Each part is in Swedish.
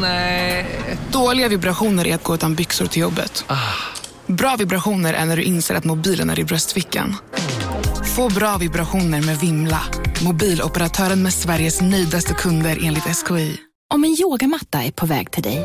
Nej. Dåliga vibrationer är att gå utan byxor till jobbet. Bra vibrationer är när du inser att mobilen är i bröstfickan. Få bra vibrationer med Vimla. Mobiloperatören med Sveriges nöjdaste kunder enligt SKI. Om en yogamatta är på väg till dig,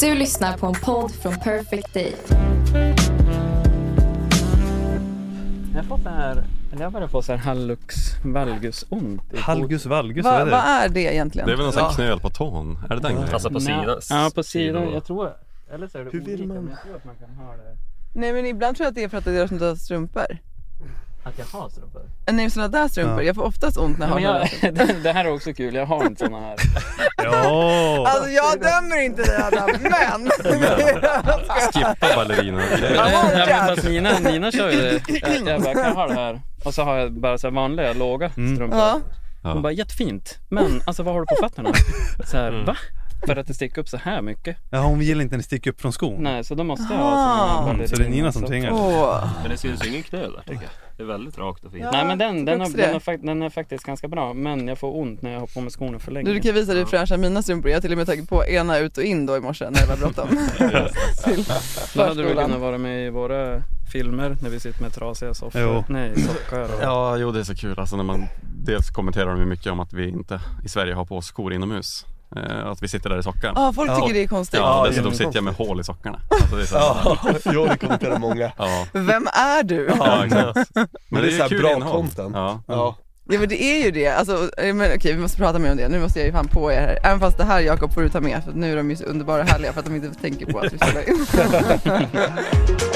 Du lyssnar på en podd från Perfect Day. Jag har fått här, eller jag börjar få så här hallux valgus-ont i Halgus valgus, Va, vad är det? vad är det egentligen? Det är väl någon sån här knöl på tån? Är det den grejen? Alltså på Nej. sidan? Ja, på sidan. Jag tror, eller så är det Hur vill olika, man? men jag tror att man kan ha det. Nej men ibland tror jag att det är för att det är sådana där strumpor. Att jag har strumpor? Nej sådana där strumpor, Ja. jag får oftast ont när jag har Men sådana jag, det, det här är också kul, jag har inte såna här. Ja! Alltså jag dömer inte dig Adam, men! Skippa ballerina Ja, men fast Nina, Nina kör ju det. Jag, jag bara, kan jag ha det här? Och så har jag bara så här vanliga, låga Mm. strumpor. ja. Hon bara, jättefint. Men alltså vad har du på fötterna? Så här, va? För att det sticker upp så här mycket? ja, hon gillar inte när det sticker upp från skon. Nej, så då måste jag ha Mm, så det är Nina som tvingar. Åh. Men det syns ju ingen knöl där tycker jag. Det är väldigt rakt och fint. Ja. Nej men den, den, har, den, har, den är faktiskt ganska bra men jag får ont när jag har på mig skorna för länge. Du, du kan visa dig fräscha mina strumpor Jag har till och med tagit på ena ut och in då i morse när det var bråttom. Till Då hade du väl kunnat vara med i våra filmer när vi sitter med trasiga soffor. Jo. Nej, sockar och... Ja, jo det är så kul alltså när man Dels kommenterar de mycket om att vi inte i Sverige har på oss skor inomhus Att vi sitter där i sockan Ja, folk Ja. tycker det är konstigt. Ja, dessutom sitter jag med hål i sockarna alltså, det är Ja, jo det kommenterar många. ja. Vem är du? ja, exakt Men det är så här kul bra innehåll. content. Ja, Ja. Ja men det är ju det, alltså, eh, men okej vi måste prata mer om det, nu måste jag ju fan på er här. Även fast det här Jakob får du ta med, för nu är de ju så underbara och härliga för att de inte tänker på att vi spelar in.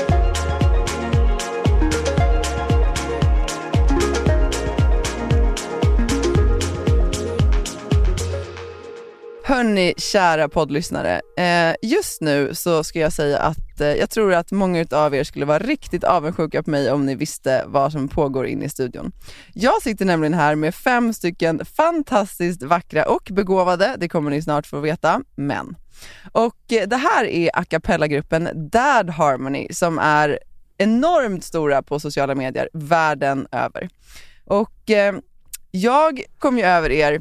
Hörni, kära poddlyssnare. Eh, just nu så ska jag säga att eh, jag tror att många av er skulle vara riktigt avundsjuka på mig om ni visste vad som pågår inne i studion. Jag sitter nämligen här med fem stycken fantastiskt vackra och begåvade, det kommer ni snart få veta, män. Och eh, det här är a cappella-gruppen Dad Harmony som är enormt stora på sociala medier världen över. Och jag kom ju över er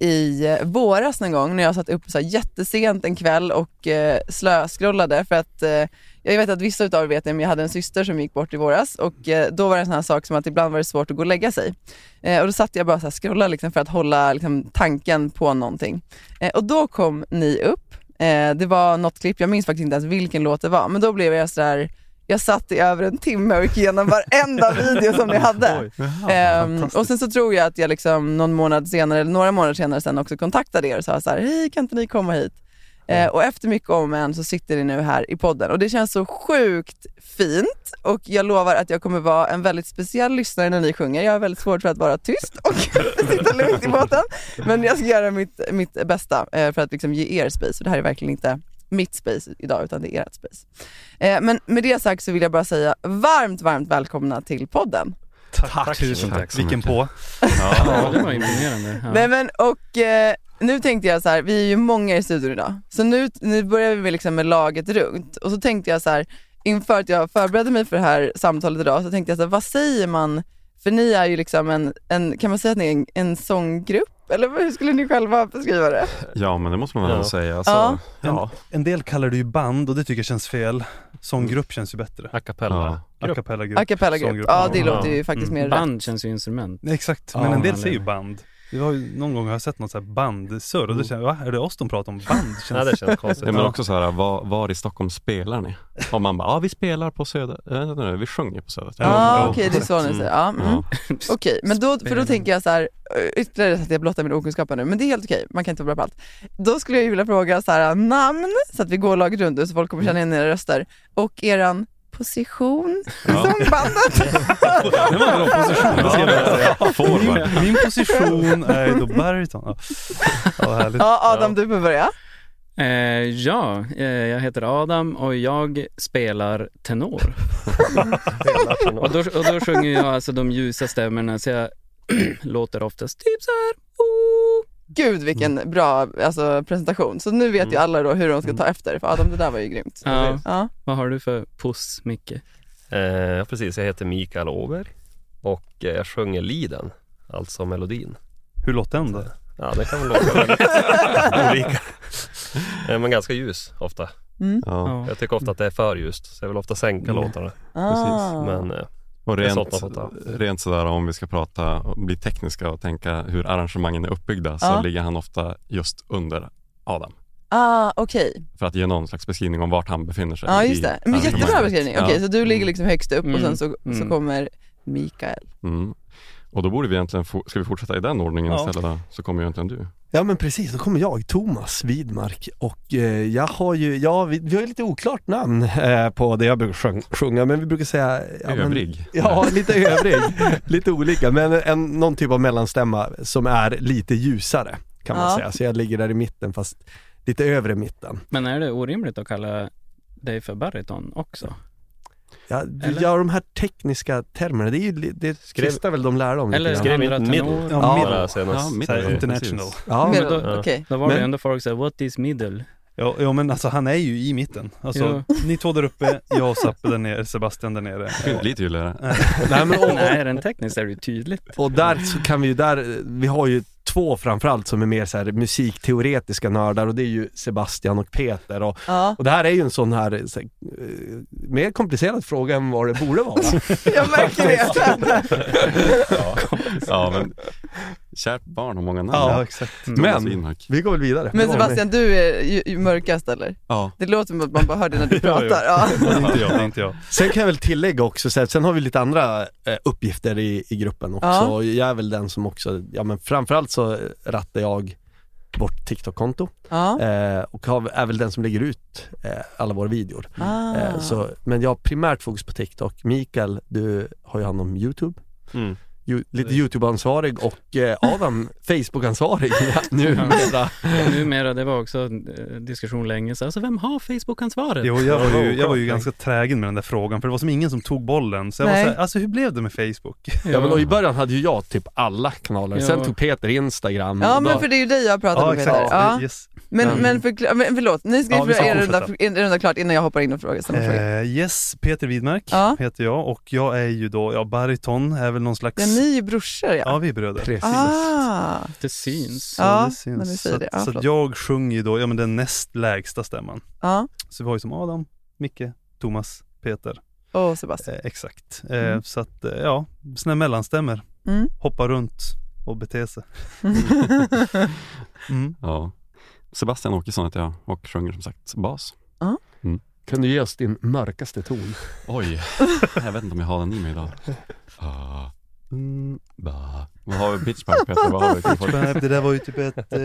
i eh, våras någon gång när jag satt upp så här jättesent en kväll och eh, slöskrollade för att eh, jag vet att vissa utav er vet det men jag hade en syster som gick bort i våras och eh, då var det en sån här sak som att ibland var det svårt att gå och lägga sig. Eh, och då satt jag bara så här scrollade liksom för att hålla liksom, tanken på någonting. Eh, och då kom ni upp, eh, det var något klipp, jag minns faktiskt inte ens vilken låt det var, men då blev jag sådär jag satt i över en timme och gick igenom varenda video som ni hade. Ehm, och sen så tror jag att jag liksom någon månad senare, eller några månader senare sen också kontaktade er och sa så här, hej kan inte ni komma hit? Eh, och efter mycket om och men så sitter ni nu här i podden och det känns så sjukt fint och jag lovar att jag kommer vara en väldigt speciell lyssnare när ni sjunger. Jag har väldigt svårt för att vara tyst och sitta lugnt i båten. Men jag ska göra mitt, mitt bästa eh, för att liksom ge er space. För det här är verkligen inte mitt space idag utan det är ert space. Eh, men med det sagt så vill jag bara säga varmt, varmt välkomna till podden. Tack, tusen Tack tack. så Vilken på. Ja, det var imponerande. Ja. Nej men och eh, nu tänkte jag så här, vi är ju många i studion idag, så nu, nu börjar vi liksom med laget runt och så tänkte jag så här, inför att jag förberedde mig för det här samtalet idag så tänkte jag så här, vad säger man, för ni är ju liksom en, en kan man säga att ni är en, en sånggrupp? Eller hur skulle ni själva beskriva det? ja men det måste man väl Ja. säga alltså, Ja. ja. En del kallar det ju band och det tycker jag känns fel. Sånggrupp känns ju bättre. A cappella. Ja. A Grupp. cappella-grupp. A cappella-grupp, sånggrupp. ja det låter ju faktiskt mer rätt. Band känns ju instrument. Nej, Exakt, Ja, men en del säger ju band. Det var ju, någon gång har jag sett något så här bandsurr och Mm. det känns, va? Är det oss de pratar om? Band? Nej Känns... det känns konstigt. Ja, men också så här, var, var i Stockholm spelar ni? Och man bara, ja vi spelar på Söder, äh, vänta nu, vi sjunger på Söder. Ja, Ja, okej det är så ni Mm. säger. Ja, mm. Ja. Okej, men då, för då tänker jag så här, eh, ytterligare att jag blottar min okunskap nu, men det är helt okej, man kan inte vara bra på allt. Då skulle jag ju vilja fråga så här, namn, så att vi går laget runt så folk kommer känna igen era röster, och eran position Ja. sångbandet? Det var en bra position, det ska jag bara säga. Forward. Min, min position är ju då baryton. Ja, ja. Ja, Adam du får börja. Eh, ja, eh, jag heter Adam och jag spelar tenor. och, då, och då sjunger jag alltså de ljusa stämmorna så jag låter oftast typ så här. Gud vilken bra alltså, presentation. Så nu vet ju alla då hur de ska ta efter. För Adam det där var ju grymt. Ja. Ja. Vad har du för puss, Micke? Eh, precis. Jag heter Mikael Åberg och eh, jag sjunger liden, alltså melodin. Hur låter den då? Ja, det kan väl låta väldigt olika. Eh, Men ganska ljus ofta. Mm. Ja. Ja. Jag tycker ofta att det är för ljust, så jag vill ofta sänka Mm. låtarna. Ah. Men eh, Och rent, rent sådär om vi ska prata och bli tekniska och tänka hur arrangemangen är uppbyggda så Ja. ligger han ofta just under Adam. Ah, okej. För att ge någon slags beskrivning om vart han befinner sig. Ja i just det. Men jättebra beskrivning. Ja. Okej, så du ligger liksom högst upp och sen Mm. så, så Mm. kommer Mikael. Mm. Och då borde vi egentligen, ska vi fortsätta i den ordningen Ja. istället då? Så kommer ju egentligen du. Ja men precis, då kommer jag, Thomas Widmark och eh, jag har ju, ja vi, vi har ju lite oklart namn eh, på det jag brukar sjung, sjunga men vi brukar säga ja, men- Övrig. Ja, lite övrig, lite olika men en, någon typ av mellanstämma som är lite ljusare kan man Ja. säga. Så jag ligger där i mitten fast lite övre mitten. Men är det orimligt att kalla dig för bariton också? Ja, Eller? ja de här tekniska termerna, det är ju det Skrev- tvistar väl de lärde om Eller skrev inte middle? Ja, middle. senast. Ja, mitt- Så här, Eh, international. Ja, Men men, då, Ja. okej. Då var det Men- ändå folk säger what is middle? Ja, ja men alltså han är ju i mitten. Alltså ni två där uppe, jag och Zappe där nere, Sebastian där nere. Lite tydligare. nej, men, och, Nej, rent tekniskt är det ju tydligt. Och där så kan vi ju, där, vi har ju två framförallt som är mer så här musikteoretiska nördar och det är ju Sebastian och Peter och, Ja, och det här är ju en sån här, så här eh, mer komplicerad fråga än vad det borde vara. jag märker det. ja. ja, men kärt barn har många namn. Ja, exakt. Thomas Men vi går väl vidare. Men Sebastian, du är ju, ju mörkast eller? Ja. Det låter som att man bara hör det när du pratar. ja. Ja. Det är inte jag, det är inte jag. Sen kan jag väl tillägga också, så här, sen har vi lite andra eh, uppgifter i, i gruppen också. Ja. Och Jag är väl den som också, ja men framförallt så rattar jag vårt TikTok-konto Ja. eh, och har, är väl den som lägger ut eh, alla våra videor. Ah. Eh, så, men jag har primärt fokus på TikTok. Mikael, du har ju hand om YouTube. Mm. Ju, lite YouTube-ansvarig och eh, Adam Facebook-ansvarig numera. Numera, det var också en eh, diskussion länge så alltså vem har Facebook-ansvaret? Jo, jag var ju, jag var ju ganska trägen med den där frågan för det var som ingen som tog bollen. Så jag Nej. var såhär, alltså hur blev det med Facebook? Ja, men och I början hade ju jag typ alla kanaler, sen Ja. tog Peter Instagram. Ja men då- för det är ju dig jag har pratat med Peter. Ja. Yes. Men, Mm. men, förkla- men förlåt, ni ska Ja, vi ju er runda, runda klart innan jag hoppar in och frågar samma fråga. Eh, yes, Peter Widmark Ja. heter jag och jag är ju då, ja bariton är väl någon slags... Ni är brorsor ja. Ja, vi är bröder. Precis. Ah. Det syns. Så Ja, det syns. när du säger så det. Ja, så jag sjunger ju då, ja men den näst lägsta stämman. Ja, Så vi har ju som Adam, Micke, Thomas, Peter. och Sebastian. Eh, exakt. Eh, Mm. Så att, eh, ja, här mellanstämmer. Mm. Hoppa runt och bete sig. Mm. Ja. Sebastian Åkesson heter jag och sjunger som sagt bas. Kan du ge oss din mörkaste ton? Oj, jag vet inte om jag har den i mig idag. Ah, mm, ba. Vad har vi pitch pipe Peter? Vad har vi? för- Det där var ju typ ett... Eh,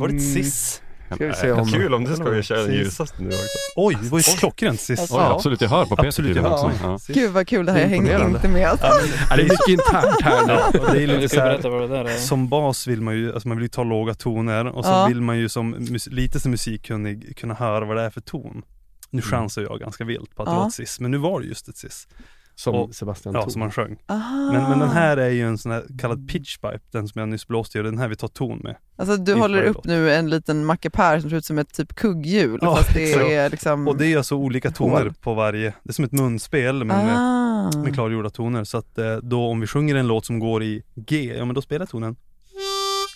var det ett sis? Ska vi se om- Kul om du ska köra den ljusaste nu också. Oj, det var ju klockrent sist. Alltså, Oj, Ja. absolut, jag hör på Peter Absolut, jag också. hör. Ja. Gud vad kul det här, jag Imponerande. inte med. Ja, det är mycket internt här nu. Det är lite så här, det som bas vill man ju, alltså man vill ju ta låga toner och så Ja. vill man ju som lite som musikkunnig kunna höra vad det är för ton. Nu chansar jag ganska vilt på att det Ja. var ett sis, men nu var det just ett sis. Som Och- Sebastian Ja, tog. som han sjöng. Aha. Men, men den här är ju en sån här kallad pitchpipe, den som jag nyss blåste i, och den här vi tar ton med. Alltså du håller upp låt. nu en liten mackapär som ser ut som ett typ kugghjul Ja, fast det är liksom... Och det är alltså olika toner på varje, det är som ett munspel men med, ah. med klargjorda toner. Så att eh, då om vi sjunger en låt som går i G, ja men då spelar tonen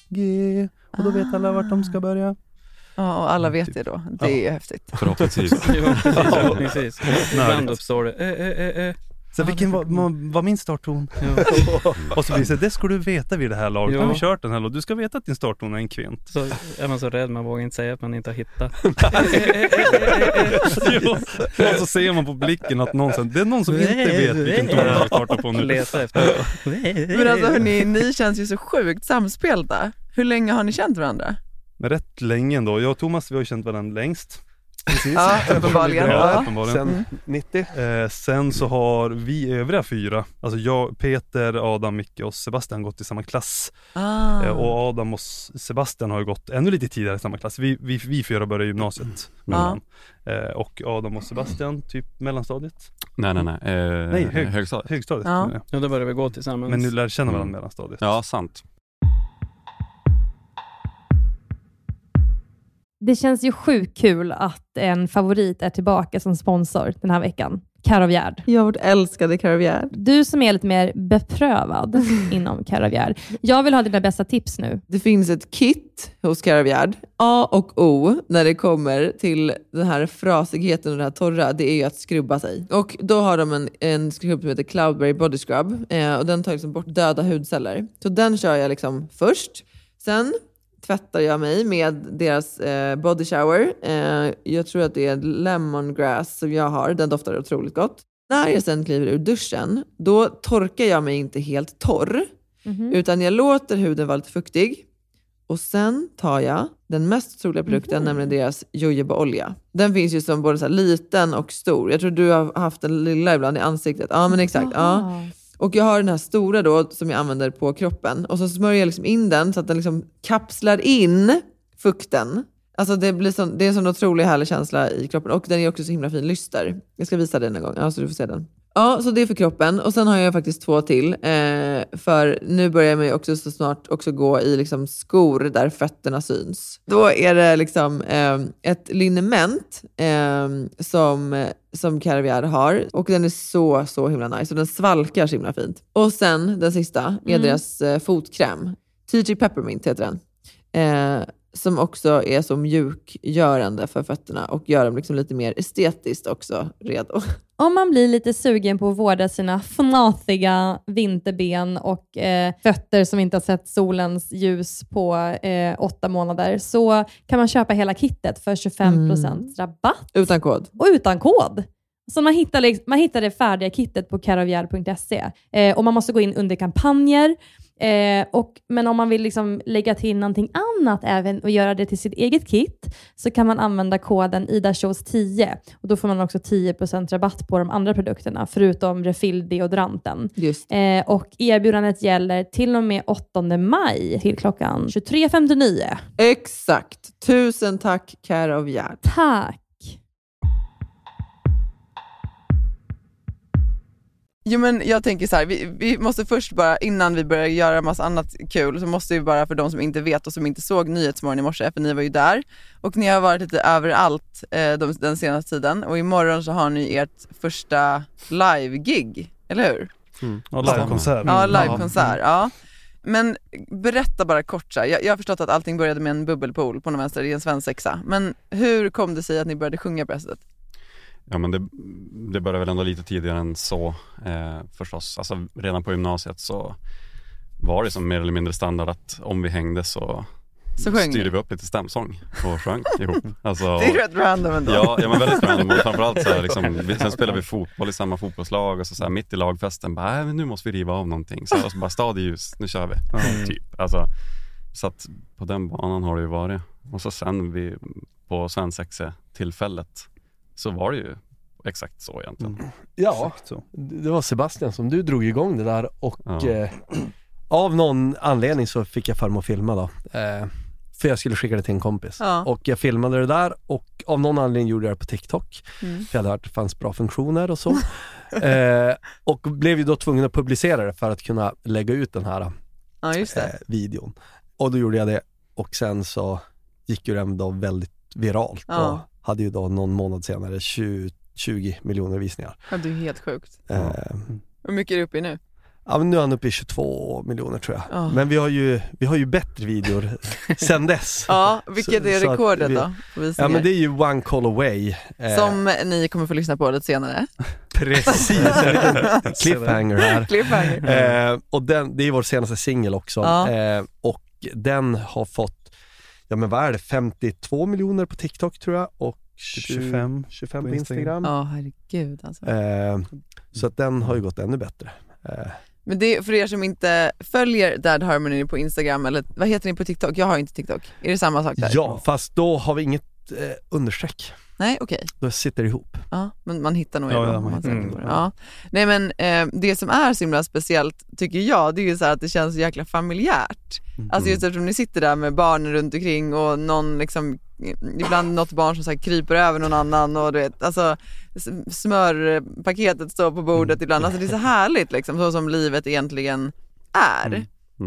G, och då vet alla vart de ska börja. Ja, och alla vet Typ. det då. Det är häftigt. Förhoppningsvis. Jo, precis. Ibland uppstår det eh, eh, eh, eh. Så vilken var, var, var min startton? och så blir det så, det ska du veta vid det här laget. Ja. Nu har vi kört den här låten, du ska veta att din startton är en kvint. Så är man så rädd, man vågar inte säga att man inte har hittat. Jo. och så ser man på blicken att någon, sen- det är någon som inte vet vilken ton man ska starta på nu. Leta efter. Men alltså hörni, ni känns ju så sjukt samspelta. Hur länge har ni känt varandra? Rätt länge ändå. Jag och Thomas vi har ju känt varandra längst. Precis. Ja, uppenbarligen. Ja, uppenbarligen. Sen 90. Eh, sen så har vi övriga fyra, alltså jag, Peter, Adam, Micke och Sebastian gått i samma klass. Ah. Eh, och Adam och Sebastian har ju gått ännu lite tidigare i samma klass. Vi, vi, vi fyra började gymnasiet Ja. varandra. Eh, och Adam och Sebastian, typ mellanstadiet? Nej nej nej, eh, Nej, hög, högstadiet. högstadiet. Ja. Ja, då började vi gå tillsammans. Men nu lär känna varandra Mm. mellanstadiet. Ja, sant. Det känns ju sjukt kul att en favorit är tillbaka som sponsor den här veckan. Caravgärd. Jag vårt älskade Caravgärd. Du som är lite mer beprövad inom Caravgärd. Jag vill ha dina bästa tips nu. Det finns ett kit hos Caravgärd. A och O när det kommer till den här frasigheten och det här torra, det är ju att skrubba sig. Och då har de en, en skrubb som heter Cloudberry Body Scrub eh, och den tar liksom bort döda hudceller. Så den kör jag liksom först. Sen tvättar jag mig med deras eh, body shower. Eh, jag tror att det är lemongrass som jag har. Den doftar otroligt gott. När jag sen kliver ur duschen, då torkar jag mig inte helt torr. Mhm. Utan jag låter huden vara lite fuktig. Och sen tar jag den mest troliga produkten, nämligen deras jojobaolja. Den finns ju som både så liten och stor. Jag tror du har haft den lilla ibland i ansiktet. Ja men exakt. Ja. Och jag har den här stora då som jag använder på kroppen. Och så smörjer jag liksom in den så att den liksom kapslar in fukten. Alltså det, blir sån, det är en sån otrolig härlig känsla i kroppen. Och den är också så himla fin lyster. Jag ska visa den en gång, ja, så du får se den. Ja, så det är för kroppen. Och sen har jag faktiskt två till. Eh, för nu börjar jag också så snart också gå i liksom skor där fötterna syns. Då är det liksom eh, ett liniment eh, som, som Caravgard har. Och den är så, så himla nice. Och den svalkar så himla fint. Och sen den sista är Mm. deras eh, fotkräm. TG Peppermint heter den. Som också är så mjukgörande för fötterna och gör dem liksom lite mer estetiskt också redo. Om man blir lite sugen på att vårda sina fnatiga vinterben och eh, fötter som inte har sett solens ljus på eh, åtta månader så kan man köpa hela kittet för 25% rabatt Utan kod. och utan kod. Så man hittar, liksom- man hittar det färdiga kittet på caravgard.se eh, och man måste gå in under kampanjer. Eh, och, men om man vill liksom lägga till någonting annat även och göra det till sitt eget kit så kan man använda koden IDASHOWS10 och då får man också 10% rabatt på de andra produkterna förutom refill-deodoranten. Eh, och erbjudandet gäller till och med 8 maj till klockan 23.59. Exakt. Tusen tack Caravgard. Tack! Jo, men jag tänker så här, vi, vi måste först bara, innan vi börjar göra massa annat kul, så måste vi bara för de som inte vet och som inte såg Nyhetsmorgon i morse, för ni var ju där, och ni har varit lite överallt eh, de, den senaste tiden och imorgon så har ni ert första live-gig, eller hur? Ja, livekonsert. Ja, Mm. livekonsert. Ja. Men berätta bara kort så här. Jag, jag har förstått att allting började med en bubbelpool på någon vänster i en svensexa. Men hur kom det sig att ni började sjunga på det här sättet? Ja men det, det började väl ändå lite tidigare än så eh, förstås. Alltså redan på gymnasiet så var det som mer eller mindre standard att om vi hängde så, Så styrde vi upp lite stämsång och sjöng ihop. Alltså, Det är rätt random ändå. Ja, ja men väldigt random och framförallt så här, liksom, vi, sen spelade vi fotboll i samma fotbollslag och så, så här, mitt i lagfesten bara, "Äh, nu måste vi riva av någonting. Så, och så bara stad i ljus, nu kör vi. Typ. Alltså, så att på den banan har det ju varit. Och så sen vi, på svensexe-tillfället så var det ju exakt så egentligen. Ja, det var Sebastian som du drog igång det där och Ja. eh, av någon anledning så fick jag för att filma då. Eh, för jag skulle skicka det till en kompis. Ja. Och jag filmade det där och av någon anledning gjorde jag det på TikTok. Mm. För jag hade hört att det fanns bra funktioner och så. eh, och blev ju då tvungen att publicera det för att kunna lägga ut den här Ja, just det. eh, videon. Och då gjorde jag det och sen så gick ju den då väldigt viralt Ja. Hade ju då någon månad senare 20, 20 miljoner visningar. Ja, det är helt sjukt. Eh, Hur mycket är du uppe i nu? Ja men nu är han uppe i 22 miljoner tror jag. Ja. Men vi har ju, vi har ju bättre videor sen dess. Ja, vilket är Så- rekordet vi- då? Ja men det är ju One Call Away. Eh, Som ni kommer få lyssna på lite senare. Precis, en liten cliffhanger här. Cliffhanger. Eh, och den, det är vår senaste singel också. Ja. Eh, och den har fått, ja men vad är det, 52 miljoner på TikTok tror jag och 25 25 på Instagram. Ja, herregud alltså. Eh, så att den har ju gått ännu bättre. Eh, Men det är för er som inte följer Dad Harmony på Instagram, eller vad heter ni på TikTok? Jag har inte TikTok. Är det samma sak där? Ja, fast då har vi inget eh, understreck. Nej, okej. Då sitter det ihop. Ja, men man hittar nog Ja, ja, man hittar- mm. Ja. Nej men eh, det som är så himla speciellt tycker jag, det är ju så här att det känns så jäkla familjärt. Mm. Alltså just eftersom ni sitter där med barnen runt omkring och någon liksom, ibland något barn som så här kryper över någon annan och du vet, alltså smörpaketet står på bordet Mm. ibland. Alltså det är så härligt liksom, så som livet egentligen är. Mm.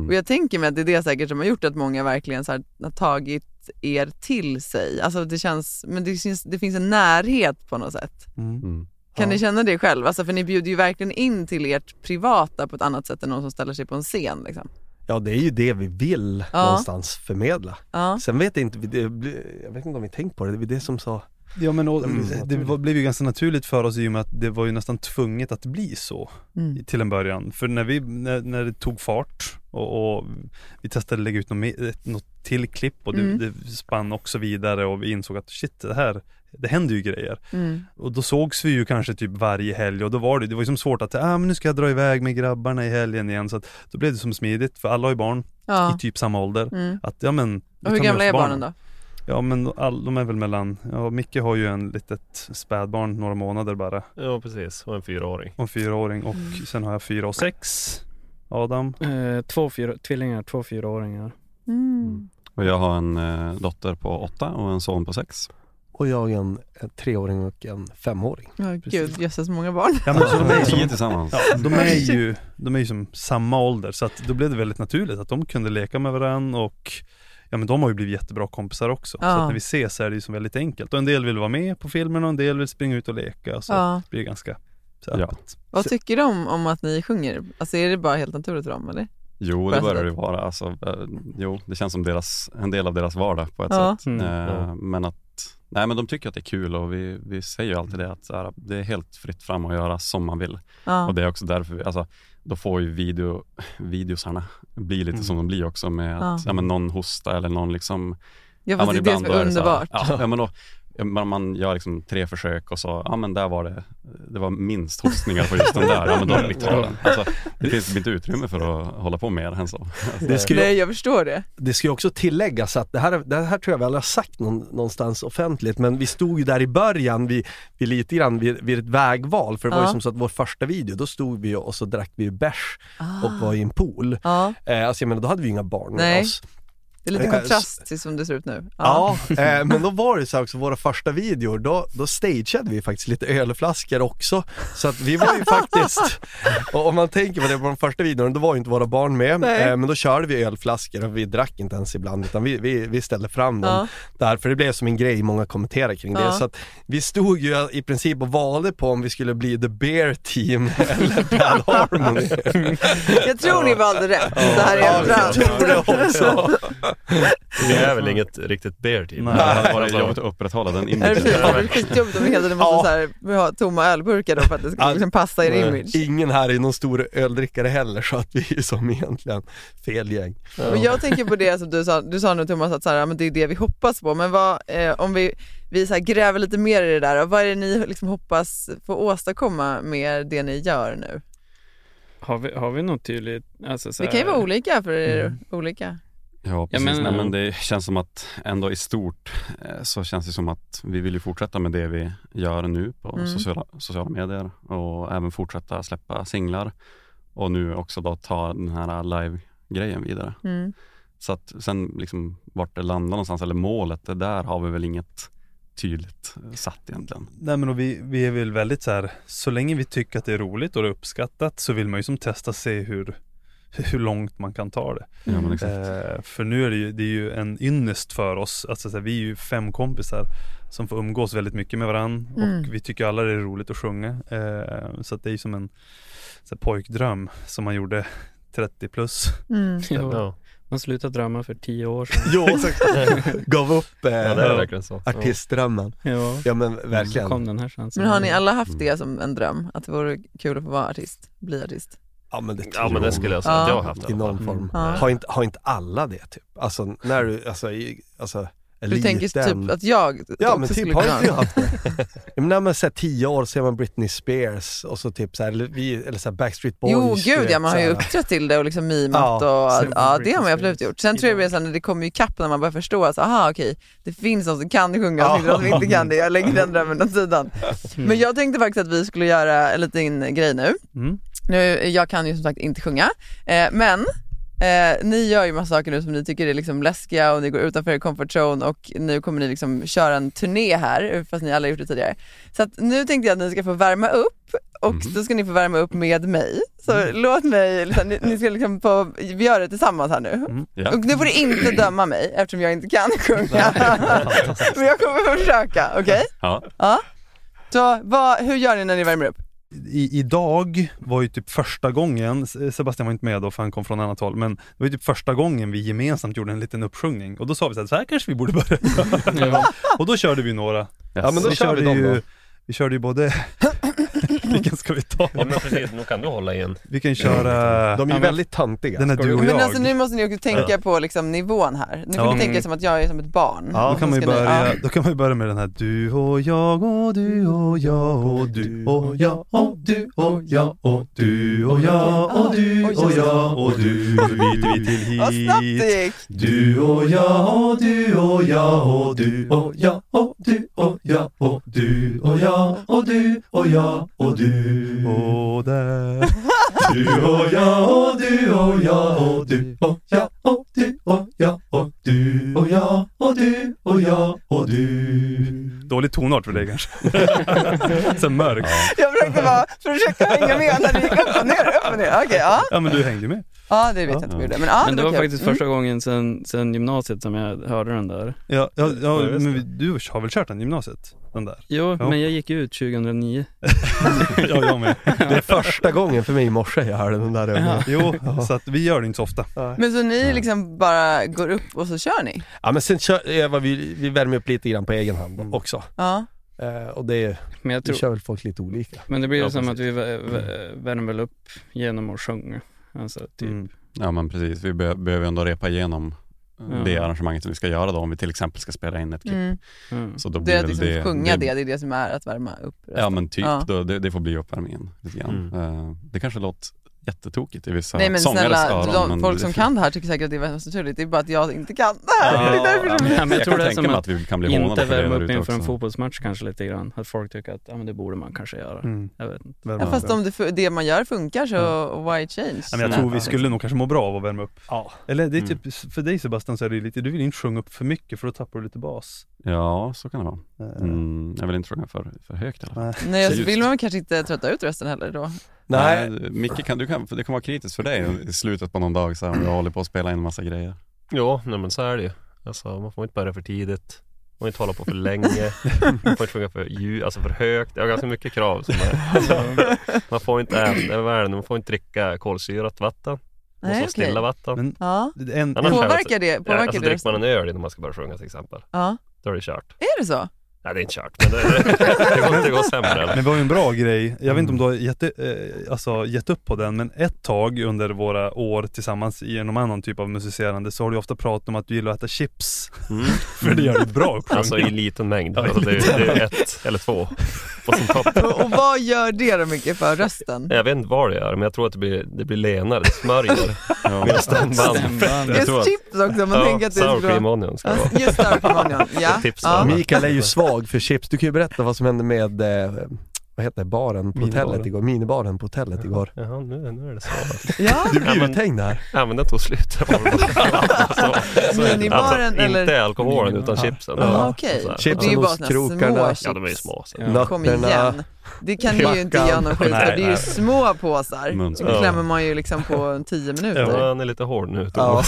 Och jag tänker mig att det är det säkert som har gjort att många verkligen så här, har tagit er till sig. Alltså det känns, men det finns, det finns en närhet på något sätt. Mm. Kan ni känna det själv? Alltså för ni bjuder ju verkligen in till ert privata på ett annat sätt än någon som ställer sig på en scen. Liksom. Ja det är ju det vi vill Ja. någonstans förmedla. Ja. Sen vet jag inte, jag vet inte om vi tänkt på det, det är det som sa Ja men och, Mm. det var, blev ju ganska naturligt för oss i och med att det var ju nästan tvunget att bli så Mm. till en början. För när, vi, när, när det tog fart och, och vi testade lägga ut något, något till klipp och det, Mm. det spann också vidare och vi insåg att shit det här, det händer ju grejer. Mm. Och då sågs vi ju kanske typ varje helg och då var det, det var ju som svårt att, ah, men nu ska jag dra iväg med grabbarna i helgen igen. Så att då blev det som smidigt, för alla har ju barn Ja. i typ samma ålder. Mm. Att ja men Och hur gamla är barnen då? Ja men all, de är väl mellan, ja Micke har ju en litet spädbarn, några månader bara. Ja precis, och en fyraåring. Och en fyraåring och Mm. sen har jag fyra och sex. Adam. Eh, två fyra, tvillingar, två fyraåringar. Mm. Och jag har en eh, dotter på åtta och en son på sex. och jag en, en treåring och en femåring. Ja, gud, jösses många barn. Ja, men så de är ju tillsammans. ja, de är ju, de är ju som samma ålder så att då blev det väldigt naturligt att de kunde leka med varandra och Ja men de har ju blivit jättebra kompisar också. Så Ja. att när vi ses så är det ju som väldigt enkelt. Och en del vill vara med på filmen och en del vill springa ut och leka. Så Ja. blir det ganska så Ja. öppet. Vad tycker de om att ni sjunger? Alltså är det bara helt naturligt för dem eller? Jo, det börjar det vara. Alltså, eh, jo, det känns som deras, en del av deras vardag på ett Ja. sätt. Mm. Eh, Ja. Men att, nej men de tycker att det är kul och vi, vi säger ju alltid det att så här, det är helt fritt fram att göra som man vill. Ja. Och det är också därför, vi, alltså, då får ju video, videosarna bli lite Mm. som de blir också med att Ja. ja. men någon hosta eller någon liksom Ja fast men det är det som är då så här- underbart. Ja, ja men då, man, man gör liksom tre försök och så, ja men där var det, det var minst hostningar på just den där, ja men då är det mitt den. Alltså, det finns inte utrymme för att hålla på mer än så. Alltså, Det ju, Nej jag förstår det. det ska ju också tilläggas att det här, det här tror jag väl har sagt någon, någonstans offentligt men vi stod ju där i början vid, vid lite grann vid, vid ett vägval för det var Ja. ju som så att vår första video då stod vi och så drack vi bärs Ah. och var i en pool. Ja, Eh, alltså jag menar då hade vi inga barn med Nej. oss. Det är lite Eh, kontrast till som det ser ut nu. Ja, eh, men då var det så här också, våra första videor, då, då stageade vi faktiskt lite ölflaskor också. Så att vi var ju faktiskt, och om man tänker på det på de första videorna, då var ju inte våra barn med. Eh, men då körde vi ölflaskor och vi drack inte ens ibland, utan vi, vi, vi ställde fram dem Ja. där, för det blev som en grej, många kommenterade kring det. Ja. Så att vi stod ju i princip och valde på om vi skulle bli The Bear Team eller Bad Harmony. Jag tror ni valde rätt så här i Ja, jag efterhand. tror det också. Vi är väl inget riktigt bear team. Nej, det hade varit jobbigt att upprätthålla den det imagen. Det är skitjobbigt om vi hela tiden måste Ja. så här, ha tomma ölburkar då för att det ska liksom passa er image. Ingen här är någon stor öldrickare heller så att vi är som egentligen fel gäng. Men jag tänker på det som du sa, du sa nu Thomas att så här, men det är det vi hoppas på, men vad, eh, om vi, vi så här gräver lite mer i det där, vad är det ni liksom hoppas få åstadkomma med det ni gör nu? Har vi, har vi något tydligt? Alltså, så Det kan ju här- vara olika för er, Mm. olika. Ja precis, men- Nej, men det känns som att ändå i stort eh, så känns det som att vi vill ju fortsätta med det vi gör nu på Mm. sociala, sociala medier och även fortsätta släppa singlar och nu också då ta den här live-grejen vidare. Mm. Så att sen liksom vart det landar någonstans eller målet, det där har vi väl inget tydligt eh, satt egentligen. Nej men och vi, vi är väl väldigt så här, så länge vi tycker att det är roligt och det är uppskattat så vill man ju som testa se hur, hur långt man kan ta det. Ja, men exakt. Eh, för nu är det ju, det är ju en ynnest för oss, alltså så här, vi är ju fem kompisar som får umgås väldigt mycket med varandra Mm. och vi tycker alla det är roligt att sjunga. Eh, så att det är ju som en så här, pojkdröm som man gjorde 30 plus. Mm. Ja. man slutade drömma för tio år sedan. Jo, så gav upp eh, ja, artistdrömmen. Ja. Ja men Så verkligen. kom den här chansen. Men har ni alla haft det som en dröm, att det vore kul att få vara artist, bli artist? Ja men det Ja men det skulle jag säga att jag har haft i i alla någon fall. form. Ja. Har, inte, har inte alla det typ? Alltså när du, alltså, i, alltså Du tänker typ att jag Ja men typ har inte jag ha haft det? Ja, men när man säger tio år ser man Britney Spears och så typ så här, eller, vi, eller så Backstreet Boys. Jo gud vet, ja, man har ju så uppträtt till det och liksom mimat Ja, och sen ja det har man ju absolut gjort. Sen tror jag det så när det kommer ju kapp när man börjar förstå att aha okej, det finns någon som kan sjunga och finns någon som inte kan det, jag lägger den drömmen åt sidan. Men jag tänkte faktiskt att vi skulle göra en liten grej nu. Mm. nu jag kan ju som sagt inte sjunga, eh, men Eh, ni gör ju massa saker nu som ni tycker är liksom läskiga och ni går utanför er comfort zone och nu kommer ni liksom köra en turné här fast ni alla gjort det tidigare. Så att nu tänkte jag att ni ska få värma upp och då ska ni få värma upp med mig. Så låt mig, liksom, ni, ni ska liksom få, vi gör det tillsammans här nu. Ja. Och nu får ni inte döma mig eftersom jag inte kan sjunga. Men jag kommer försöka, okej? Ja. Ja. Så vad, hur gör ni när ni värmer upp? I, idag var ju typ första gången, Sebastian var inte med då för han kom från annat håll, men det var ju typ första gången vi gemensamt gjorde en liten uppsjungning och då sa vi så här, så här kanske vi borde börja. och då körde vi några. Ja men då vi kör vi körde dem ju, då. Vi körde ju både, vilken ska vi ta? Ja men precis, nu kan du hålla i en. Vi kan köra, De är Ja, ju men- väldigt tantiga. den är du du- och Men jag. alltså nu måste ni också tänka på liksom nivån här. Nu får Ja. ni tänka som att jag är som ett barn. då, kan man ju ska ni- börja, ja. då kan man ju börja med den här Du och jag och du och jag och du och jag och du och jag och du och jag och du och jag och du byter vi till Vad snabbt det hit gick! Du och jag och du och jag och du och jag och du och jag och du och jag och du och jag och du och där Du och jag och du och jag och du och jag och du och jag och du och jag och du och jag och du Dålig tonart för dig kanske? Så mörk. Jag försökte bara försöka hänga med när det gick upp och ner, upp och ner. Okej, ja. Ja men du hängde med. Ja, det vet jag inte om jag gjorde. Men, ja, Men det var kul. faktiskt Mm. första gången sen, sen gymnasiet som jag hörde den där. Ja, ja, ja men det. du har väl kört den gymnasiet? Den där? Jo, Ja. men jag gick ut 2009. ja, jag med. Det är första gången för mig i morse jag hörde den där övningen. Jo, så att vi gör det inte så ofta. Men så ni liksom bara går upp och så kör ni? Ja men sen kör, Eva, vi, vi värmer upp lite grann på egen hand också. Ja. Eh, och det, Men jag det tror, kör väl folk lite olika. men det blir ju Ja, som precis. att vi vä- vä- värmer väl upp genom att sjunga. Alltså typ. Mm. Ja men precis, vi be- behöver ändå repa igenom Ja. det arrangemanget som vi ska göra då om vi till exempel ska spela in ett klipp. Mm. Mm. Så då Det blir är att väl liksom det, sjunga det, det är det som är att värma upp rösten. Ja men typ, Ja. Då, det, det får bli uppvärmningen lite grann. Eh, det kanske låter jättetokigt i vissa Nej men sångares snälla, öron. de, men folk som kan det här tycker säkert att det är väldigt naturligt, det är bara att jag inte kan det här. Ja, det är därför ja, men blir... Ja, men jag jag tror kan det är som att att vi kan bli Inte värma upp inför en fotbollsmatch kanske lite grann. Att folk tycker att ja, men det borde man kanske göra. Mm. Jag vet inte. Ja, fast om det, det man gör funkar så why change? Ja, men jag tror vi skulle nog kanske må bra av att värma upp. Ja. Eller det är Mm. typ, för dig Sebastian så är det lite, du vill inte sjunga upp för mycket för då tappar du lite bas. Ja, så kan det vara. Eh, Mm, jag vill inte sjunga för, för högt i alla fall. Nej. Nej, så Just. vill man kanske inte trötta ut rösten heller då. Nej, Micke, kan, du kan, det kan vara kritiskt för dig i slutet på någon dag så här, om jag håller på att spela in en massa grejer. Jo, nej men så är det ju. Alltså man får inte börja för tidigt. Man får inte hålla på för länge. Man får inte sjunga för ljud, alltså för högt. Jag har ganska mycket krav. Som är, alltså, man får inte äta, vad är det, man får inte dricka kolsyrat vatten. Man Nej, måste okej. stilla vatten. Men Ja. en, Annars är det- Påverkar det, Ja, påverkar alltså det dricker man en öl innan man ska börja sjunga till exempel. Ja. Då är det kört. Är det så? Nej det är inte kört, men det, det, det, går, det går sämre. Men vi har ju en bra grej, jag vet inte om du har gett, eh, alltså, gett upp på den, men ett tag under våra år tillsammans i någon annan typ av musicerande så har du ofta pratat om att du gillar att äta chips. Mm. För det gör dig bra sjunga. Alltså i liten mängd. Ja, Alltså, det, är- det är ett eller två på sin topp. Och, vad gör det då mycket för rösten? Jag vet inte vad det gör, men jag tror att det blir, det blir lenare, det smörjer Ja. mina stämband. Just att- chips också, man ja, tänker att det är sour så cream bra. onion ska det vara. Just sour cream onion, ja. Tips ja. Mikael är ju svag för chips. Du kan ju berätta vad som hände med, eh, vad heter det, baren på Minibaren. hotellet igår, minibaren på hotellet igår. Jaha, nu, nu är det så. ja. Du blir Ja, men- uthängd här. Ja men den tog slut. Så, så. Minibaren alltså, eller? Inte alkoholen utan Ja. chipsen. Ja, okej. Så här. Chipsen Och det är ju bara hos krokarna. Ja de är ju små. Så. Ja. Kom igen. Det kan ni ju inte göra någon skit för, det är ju nej. små påsar. Munspel. Det Ja. klämmer man ju liksom på tio minuter. Ja, han är lite hård nu. Ja.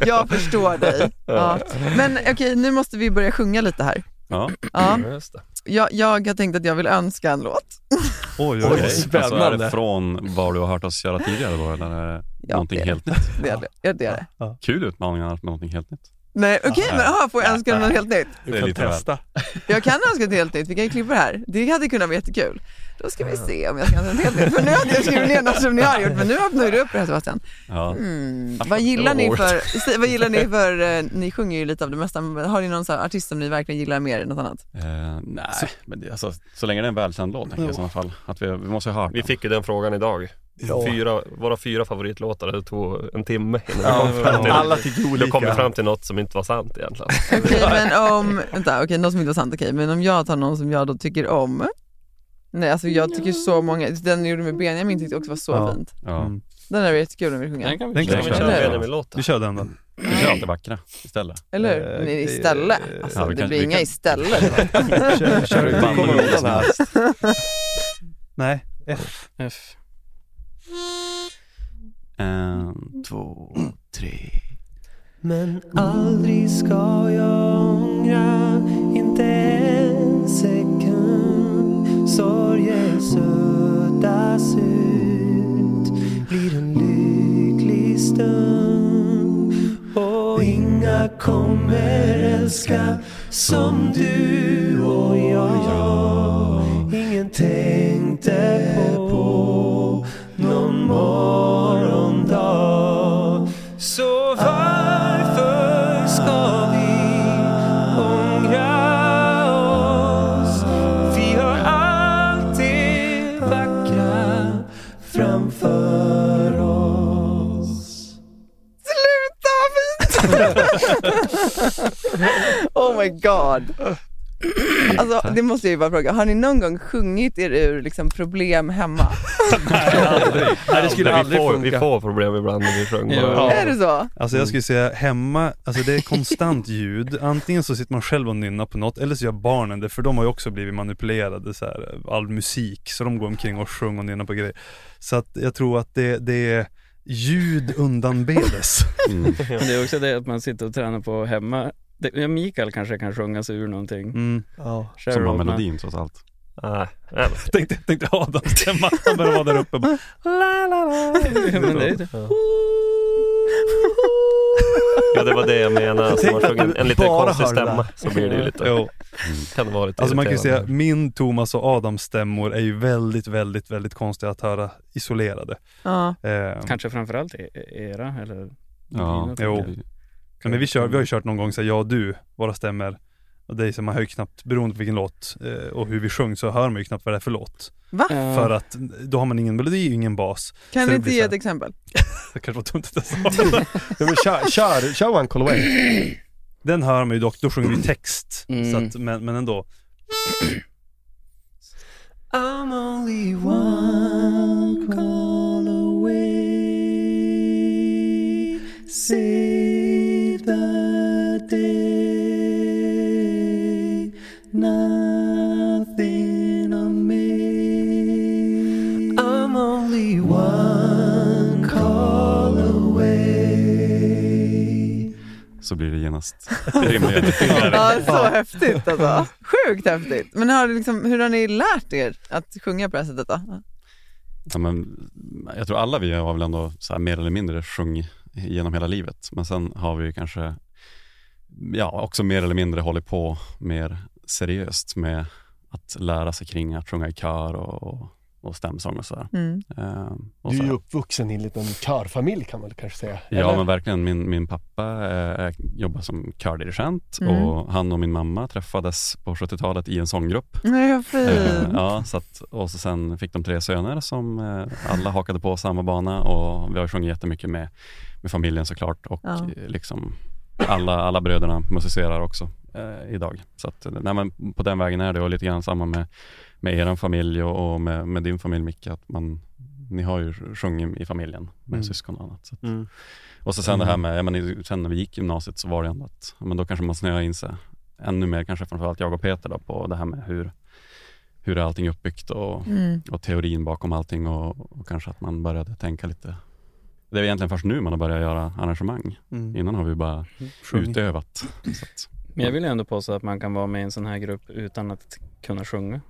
Jag förstår dig. Ja. Men okej, nu måste vi börja sjunga lite här. Ja, Ja. Ja, just det. Jag, jag har tänkt att jag vill önska en låt. Oj, oj, Oj, oj. alltså är spännande. det från vad du har hört oss göra tidigare då eller är det Ja, någonting det är det. helt nytt? Det är det. Ja, det, är det. Kul utmaning annars med någonting helt nytt. Nej, okej, men aha, får jag önska något helt nytt? Det Du är kan testa. Jag kan önska ett helt nytt, vi kan ju klippa det här. Det hade kunnat vara jättekul. Då ska vi se om jag ska en hel del. För nu hade jag skrivit ner något som ni har gjort, men nu öppnar du upp det här Sebastian. Mm. Vad gillar ni för, vad gillar ni för, ni sjunger ju lite av det mesta, har ni någon så här artist som ni verkligen gillar mer än något annat? Eh, nej, men det, alltså, så länge det är en välkänd låt tänker jag i sådana fall. Att vi, vi måste ha Vi fick ju den frågan idag. Ja. Fyra, våra fyra favoritlåtar, det tog en timme innan Ja, vi kom fram till alla tycker Då kom vi olika. fram till något som inte var sant egentligen. Okej, men om, vänta, okej, något som inte var sant, okej, men om jag tar någon som jag då tycker om, nej alltså jag tycker så många, den gjorde med Benjamin tyckte jag också var så Ja. fint. Ja. Mm. Den är jättekul om vi sjunger. Den kan vi Den kan köra. vi köra. Benjamin-låten. Vi kör den då. Vi kör allt det vackra istället. Eller hur? Eh, Nej, istället. eh, Alltså, ja, vi det kan- blir inga kan- istället. Kör, kör, du kommer här. Nej, F. F. En, två, tre. Men aldrig ska jag ångra, Suddas ut, blir en lycklig stund. Och inga kommer älska som du och jag. Ingen tänkte oh my god. Alltså det måste jag ju bara fråga, har ni någon gång sjungit er ur liksom, problem hemma? Nej, det skulle vi aldrig får, funka. Vi får problem ibland när vi sjunger. Ja. Är det så? Alltså jag skulle säga hemma, alltså det är konstant ljud. Antingen så sitter man själv och nynnar på något eller så gör barnen det för de har ju också blivit manipulerade så här, all musik. Så de går omkring och sjunger och nynnar på grejer. Så att jag tror att det, det är ljud undanbedes. Mm. Det är också det att man sitter och tränar på hemma. Det, ja, Mikael kanske kan sjunga sig ur någonting. Mm. Kör Som har melodin trots allt. Nej, Tänkte, tänkte Adam stämma, han började vara där uppe och bara, la, la, la. Men det är det. Ja det var det jag menade, alltså, man att en, en lite bara konstig stämma så blir det ju lite, Jo. kan det vara lite Alltså man kan ju säga, min, Thomas och Adams stämmor är ju väldigt, väldigt, väldigt konstiga att höra isolerade. Ja. Eh, Kanske framförallt e- era eller Ja, jo. men vi, kör, vi har ju kört någon gång så här, jag och du, våra stämmer. Och det är så man hör ju knappt, beroende på vilken låt eh, och hur vi sjöng så hör man ju knappt vad det är för låt. Va? Ja. För att då har man ingen melodi ingen bas. Kan Så det inte ge ett exempel? Det kanske var dumt att jag sa. Ja, men kör, kör, kör One Call Away. Den hör man ju dock, då sjunger vi text. Mm. Så att, men, men ändå. I'm only one call away. Save blir det genast. Ja, så häftigt alltså. Sjukt häftigt. Men har, liksom, hur har ni lärt er att sjunga på det här sättet då? Ja, men, jag tror alla vi har väl ändå så här mer eller mindre sjungit genom hela livet. Men sen har vi kanske ja, också mer eller mindre hållit på mer seriöst med att lära sig kring att sjunga i kör och, och, och stämsång och sådär. Mm. Ehm, och Du är ju uppvuxen i en liten körfamilj kan man kanske säga. Ja eller? men verkligen, min, min pappa eh, jobbar som kördirigent Mm. och han och min mamma träffades på 70-talet i en sånggrupp. Nej, vad fint. Eh, ja, så att, och så sen fick de tre söner som eh, alla hakade på samma bana och vi har sjungit jättemycket med, med familjen såklart och Ja. eh, liksom alla, alla bröderna musicerar också eh, idag. Så att, nej, men på den vägen är det och lite grann samma med, med er familj och, och med, med din familj Micke, att man, ni har ju sjungit i familjen med Mm. syskon och annat. Så att, Mm. och så sen det här med, ja, men, sen när vi gick gymnasiet så var det ändå att, men då kanske man snöade in sig ännu mer, kanske framförallt jag och Peter då, på det här med hur, hur är allting är uppbyggt och, Mm. och teorin bakom allting och, och kanske att man började tänka lite. Det är egentligen först nu man har börjat göra arrangemang. Mm. Innan har vi bara Sjung. utövat. Så att, Men jag vill ju ändå påstå att man kan vara med i en sån här grupp utan att kunna sjunga.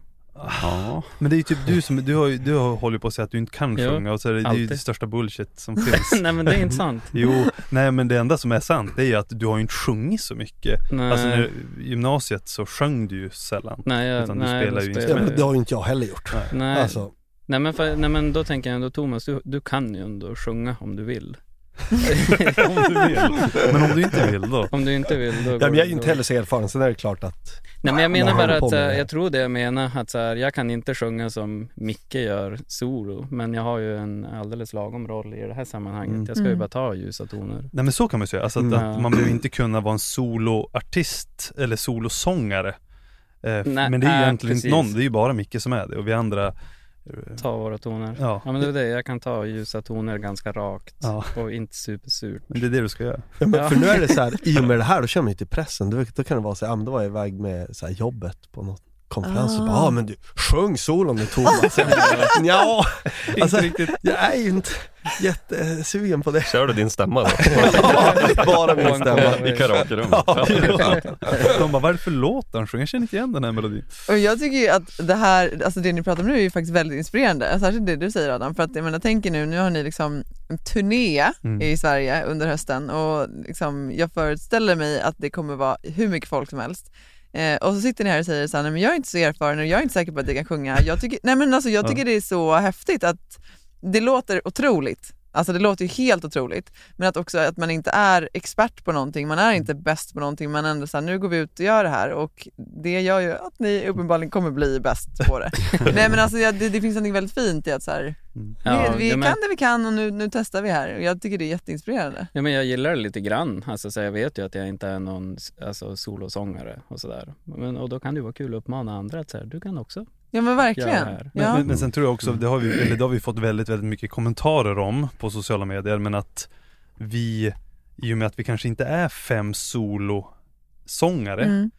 Ja. Men det är ju typ du som, du har ju, du har hållit på att säga att du inte kan Jo, sjunga och så är det, det är ju det största bullshit som finns. Nej men det är inte sant. Jo, nej men det enda som är sant det är ju att du har ju inte sjungit så mycket. Nej. Alltså när, gymnasiet så sjöng du ju sällan. Nej, jag, Utan du nej, spelar ju spelar Ja, instrument. men det har ju inte jag heller gjort. Nej. Alltså, Nej men, för, nej men då tänker jag ändå Thomas, du, du kan ju ändå sjunga om du vill. Om du vill. Men om du inte vill då? Om du inte vill då ja, men jag är ju inte heller så erfaren, är det klart att Nej men jag menar bara att, så jag tror det jag menar att så här, jag kan inte sjunga som Micke gör solo, men jag har ju en alldeles lagom roll i det här sammanhanget. Mm. Jag ska ju Mm. bara ta ljusa toner. Nej men så kan man ju säga, alltså att, Mm. att man behöver inte kunna vara en soloartist eller solosångare. Eh, Nej, men det är ju äh, egentligen precis. inte någon, det är ju bara Micke som är det och vi andra Ta våra toner. Ja. ja men det är det, jag kan ta ljusa toner ganska rakt Ja. och inte supersurt. Men det är det du ska göra. Ja, men Ja. För nu är det så här, i och med det här, då känner man ju till pressen. Då, då kan det vara så här, ja, men då var jag iväg med så här, jobbet på något konferens och bara, Ah. ah, men du, sjung solon nu Thomas. ja, alltså, riktigt. jag är ju inte jättesugen på det. Kör du din stämma då? Bara min stämma. I karaokerummet. Ja. De bara, vad är det för låt han sjunger? Jag känner inte igen den här melodin. Och jag tycker ju att det här, alltså det ni pratar om nu är ju faktiskt väldigt inspirerande, särskilt det du säger Adam, för att jag menar tänker nu, nu har ni liksom en turné Mm. i Sverige under hösten och liksom, jag föreställer mig att det kommer vara hur mycket folk som helst. Eh, och så sitter ni här och säger så här, nej men jag är inte så erfaren och jag är inte säker på att jag kan sjunga. Jag tycker, nej men alltså jag tycker det är så häftigt att det låter otroligt. Alltså det låter ju helt otroligt. Men att också att man inte är expert på någonting, man är inte bäst på någonting, men ändå såhär, nu går vi ut och gör det här och det gör ju att ni uppenbarligen kommer bli bäst på det. Nej men alltså det, det finns något väldigt fint i att så här, Ja, vi, vi ja, kan men- det vi kan och nu, nu testar vi här. Och jag tycker det är jätteinspirerande. Ja, men jag gillar det lite grann. Alltså, så jag vet ju att jag inte är någon alltså, solosångare och sådär. Men, och då kan det ju vara kul att uppmana andra att säga, du kan också. Ja men verkligen. här. Men, Ja. men, men sen tror jag också, det har, vi, eller det har vi fått väldigt, väldigt mycket kommentarer om på sociala medier, men att vi, i och med att vi kanske inte är fem solosångare, Mm.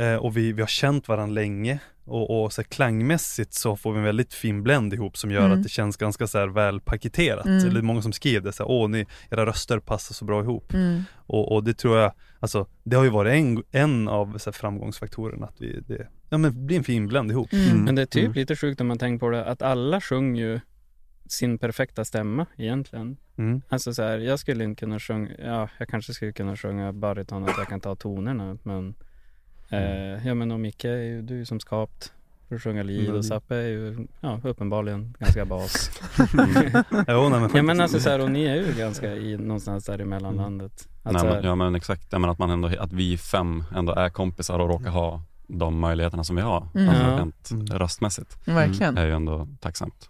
Eh, och vi, vi har känt varandra länge, och, och så här, klangmässigt så får vi en väldigt fin blend ihop som gör Mm. att det känns ganska så här väl paketerat. Mm. Eller många som skrev det så här, åh ni, era röster passar så bra ihop. Mm. Och, och det tror jag, alltså det har ju varit en, en av så här, framgångsfaktorerna att vi, det, ja men det blir en fin blend ihop. Mm. Men det är typ Mm. lite sjukt när man tänker på det, att alla sjunger ju sin perfekta stämma egentligen. Mm. Alltså så här, jag skulle inte kunna sjunga, ja jag kanske skulle kunna sjunga bariton att jag kan ta tonerna men eh, Ja men och Micke är ju, du är ju som skapt för att sjunga lead Mm. och Zappe är ju, ja uppenbarligen ganska bas. Jo, nej, men ja men alltså så här, och ni är ju ganska i någonstans där i mellanlandet. Att Nej, så men, ja men exakt, jag menar att man ändå, att vi fem ändå är kompisar och råkar ha de möjligheterna som vi har. Mm. Alltså Ja. rent Mm. röstmässigt. Verkligen. är ju ändå tacksamt.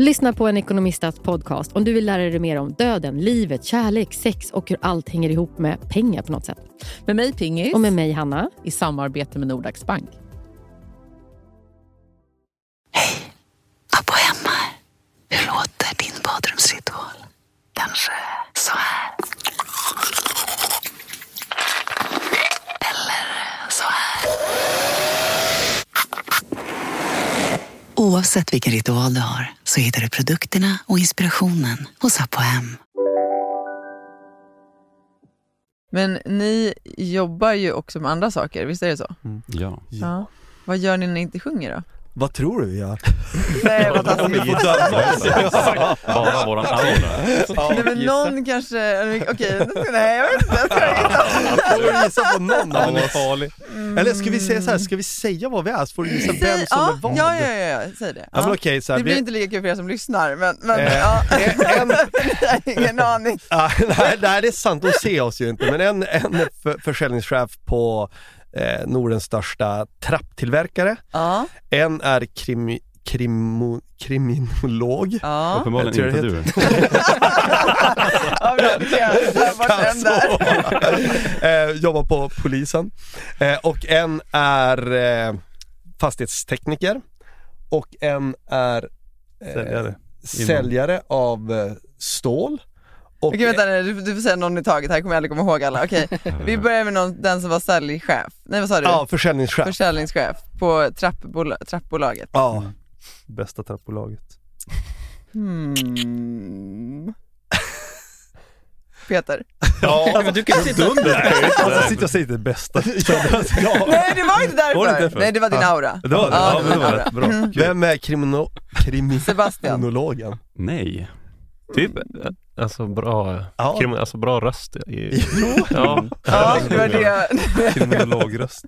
Lyssna på en ekonomistats podcast om du vill lära dig mer om döden, livet, kärlek, sex och hur allt hänger ihop med pengar på något sätt. Med mig Pingis. Och med mig Hanna. I samarbete med Nordax Bank. Abbo hemma. Hur låter din badrumsritual? Kanske så här. Eller så här. Oavsett vilken ritual du har så hittar du produkterna och inspirationen hos Apohem. Men ni jobbar ju också med andra saker, visst är det så? Ja. Ja. Vad gör ni när ni inte sjunger då? Vad tror du vi gör? Nej vad taskigt. Bara våran aura. Nej men någon kanske, okej, nej jag vet inte, jag. Får du gissa på någon av oss? farlig. Eller ska vi säga så här, ska vi säga vad vi är så får du gissa vem som ja, är vad? ja, ja, ja, ja, säg det. Ja, men okej, så här, det blir vi- inte lika kul för er som lyssnar, men, men Eh, ja. ingen aning. Ah, nej, nej, det är sant, de ser oss ju inte. Men en, en för, försäljningschef på eh, Nordens största trapptillverkare. Ja. En är krimi, krimo, kriminolog. Ja. Uppenbarligen inte du. Ja, bra, eh, jobbar på polisen. Eh, och en är eh, fastighetstekniker. Och en är eh, Säljare. säljare av eh, stål. Och Okej vänta du, du får säga någon i taget, här kommer jag aldrig komma ihåg alla. Okej, vi börjar med någon, den som var säljchef. Nej vad sa du? Ja, försäljningschef. Försäljningschef på trappbola, trappbolaget. Ja. Bästa trappbolaget. Hmm. Peter? Ja, men du kan sitta Dum du är. Alltså sitter och säger det bästa. ja. Nej det var inte därför! Var det inte därför? Nej det var din Ja. aura. Det var det? Ja, men det var aura. bra. Mm. Vem är krimino, Sebastian. kriminologen? Nej. Typ, alltså bra, Ja. krim, alltså bra röst. I, Jo. ja. Ja, det var det. Kriminologröst.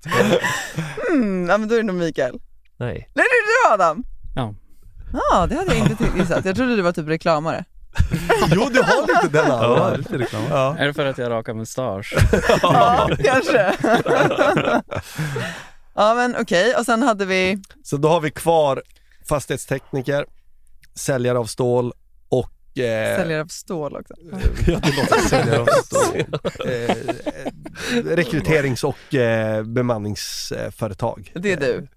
Mm, ja men då är det nog Mikael. Nej. Nej det är du Adam! Ja. Ja, det hade jag inte gissat. Jag trodde du var typ reklamare. Jo, du har lite den Ja, lite reklam. Ja. Är det för att jag rakar mustasch? Ja, kanske. ja men okej, och sen hade vi, Så då har vi kvar fastighetstekniker, säljare av stål och... Eh, säljare av stål också. Ja, det låter säljare av stål. Eh, eh, rekryterings och eh, bemanningsföretag. Det är du.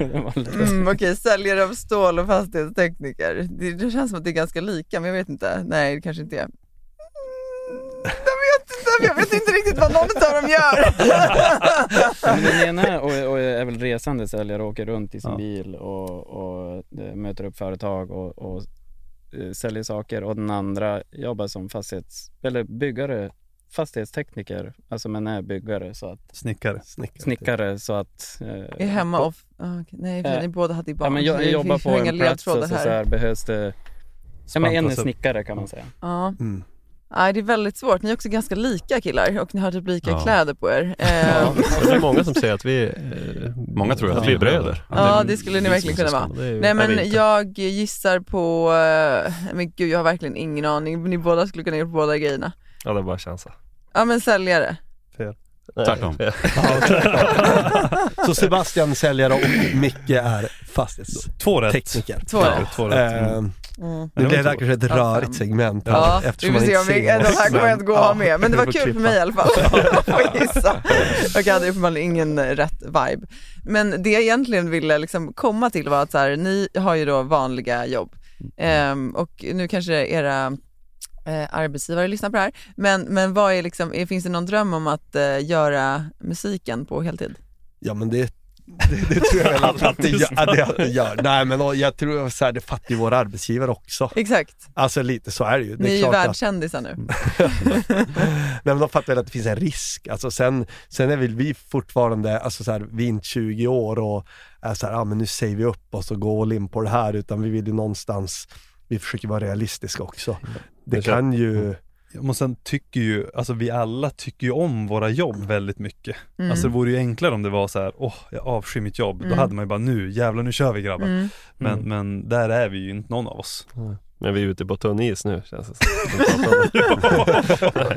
Mm, Okej, säljare av stål och fastighetstekniker. Det, det känns som att det är ganska lika, men jag vet inte. Nej, det kanske inte är. Jag vet inte, jag vet inte riktigt vad någon av dem gör. Men den ena och, och är väl resande säljare och åker runt i sin Ja. bil och, och eh, möter upp företag och, och eh, säljer saker och den andra jobbar som fastighets eller byggare, fastighetstekniker, alltså men är byggare så att Snickare. Snickare. snickare så att eh, Är hemma och... okej, nej, för Eh, ni båda hade ju barn. Ja, men jag, jag jobbar på en plats och så, så här behövs det Ja men en är snickare kan man säga. Ja. Mm. Nej, det är väldigt svårt. Ni är också ganska lika killar och ni har typ lika Ja. kläder på er. Eh, Ja, det är många som säger att vi eh, Många tror att vi är bröder. Ja, det skulle ni verkligen kunna vara. Är- Nej är men jag gissar på, eh, men gud jag har verkligen ingen aning. Ni båda skulle kunna gjort båda grejerna. Ja, det är bara chansa. Ja men säljare. Fel. Tvärtom. Så Sebastian säljare och Micke är fastighetstekniker. Två rätt. Två rätt. Två rätt. Mm. Mm. Nu blev det två. kanske ett rörigt segment Ja, vi eftersom får man se om vi, de här kommer jag inte gå att ha med. Men det var vi får kul för mig i alla fall. Jag får gissa. Jag hade uppenbarligen ingen rätt vibe. Men det jag egentligen ville liksom komma till var att så här, ni har ju då vanliga jobb. Ehm, och nu kanske era eh, arbetsgivare lyssnar på det här. Men, men vad är liksom, är, finns det någon dröm om att eh, göra musiken på heltid? Ja men det, det, det tror jag väl att, att, det gör, att, det, det gör. Nej men jag tror så här, det fattar ju våra arbetsgivare också. Exakt. Alltså lite så är det ju. Det Ni är ju klart att- världskändisar nu. Nej men de fattar väl att det finns en risk. Alltså sen, sen är väl vi fortfarande, alltså så här, vi är inte 20 år och är så här, ah, men nu säger vi upp oss och går all in på det här utan vi vill ju någonstans, vi försöker vara realistiska också. Det Jag kan ju, Och sen tycker ju, alltså vi alla tycker ju om våra jobb väldigt mycket. Mm. Alltså det vore ju enklare om det var så här, åh jag avskyr mitt jobb. Mm. Då hade man ju bara nu, jävlar nu kör vi grabbar. Mm. Men, Mm. men där är vi ju inte någon av oss. Men vi är ute på tunn is nu känns det som.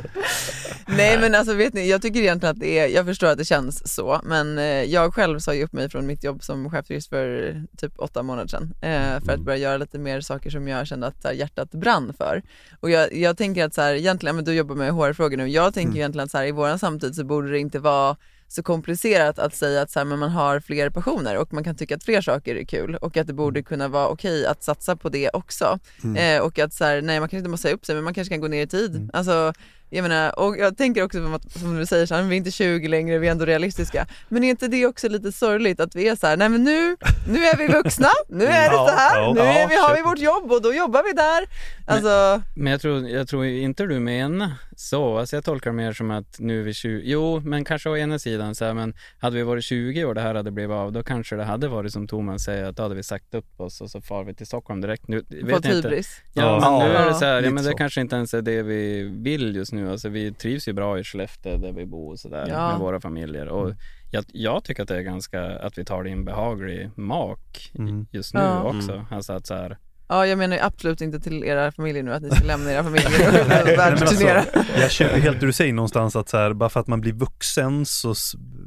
Nej men alltså vet ni, jag tycker egentligen att det är, jag förstår att det känns så, men eh, jag själv sa ju upp mig från mitt jobb som chefjurist för typ åtta månader sedan eh, för att börja göra lite mer saker som jag kände att hjärtat brann för. Och jag, jag tänker att så här, egentligen, men du jobbar med HR-frågor nu, jag tänker egentligen att så här, i våran samtid så borde det inte vara så komplicerat att säga att så här, men man har fler passioner och man kan tycka att fler saker är kul och att det borde kunna vara okej att satsa på det också. Eh, och att så här, nej man kanske inte måste säga upp sig men man kanske kan gå ner i tid. Alltså, jag menar, och jag tänker också som, att, som du säger, så här, vi är inte 20 längre, vi är ändå realistiska. Men är inte det också lite sorgligt att vi är så här, nej men nu, nu är vi vuxna, nu är det så här, nu är vi, har vi vårt jobb och då jobbar vi där. Alltså, Men jag tror, jag tror inte du menar så. Alltså jag tolkar det mer som att nu är vi 20, jo men kanske å ena sidan så här, men hade vi varit 20 år det här hade blivit av, då kanske det hade varit som Thomas säger att då hade vi sagt upp oss och så far vi till Stockholm direkt. Nu, vet fått jag inte. hybris. Ja, Ja, men nu är det så här, ja men det så. kanske inte ens är det vi vill just nu. Alltså vi trivs ju bra i Skellefteå där vi bor och sådär Ja. med våra familjer. Och jag, jag tycker att det är ganska, att vi tar det i en behaglig mak Mm. just nu Ja. också. Alltså att så här, Ja, jag menar ju absolut inte till era familjer nu att ni ska lämna era familjer och världsturnera. Jag köper helt det du säger någonstans att så här, bara för att man blir vuxen så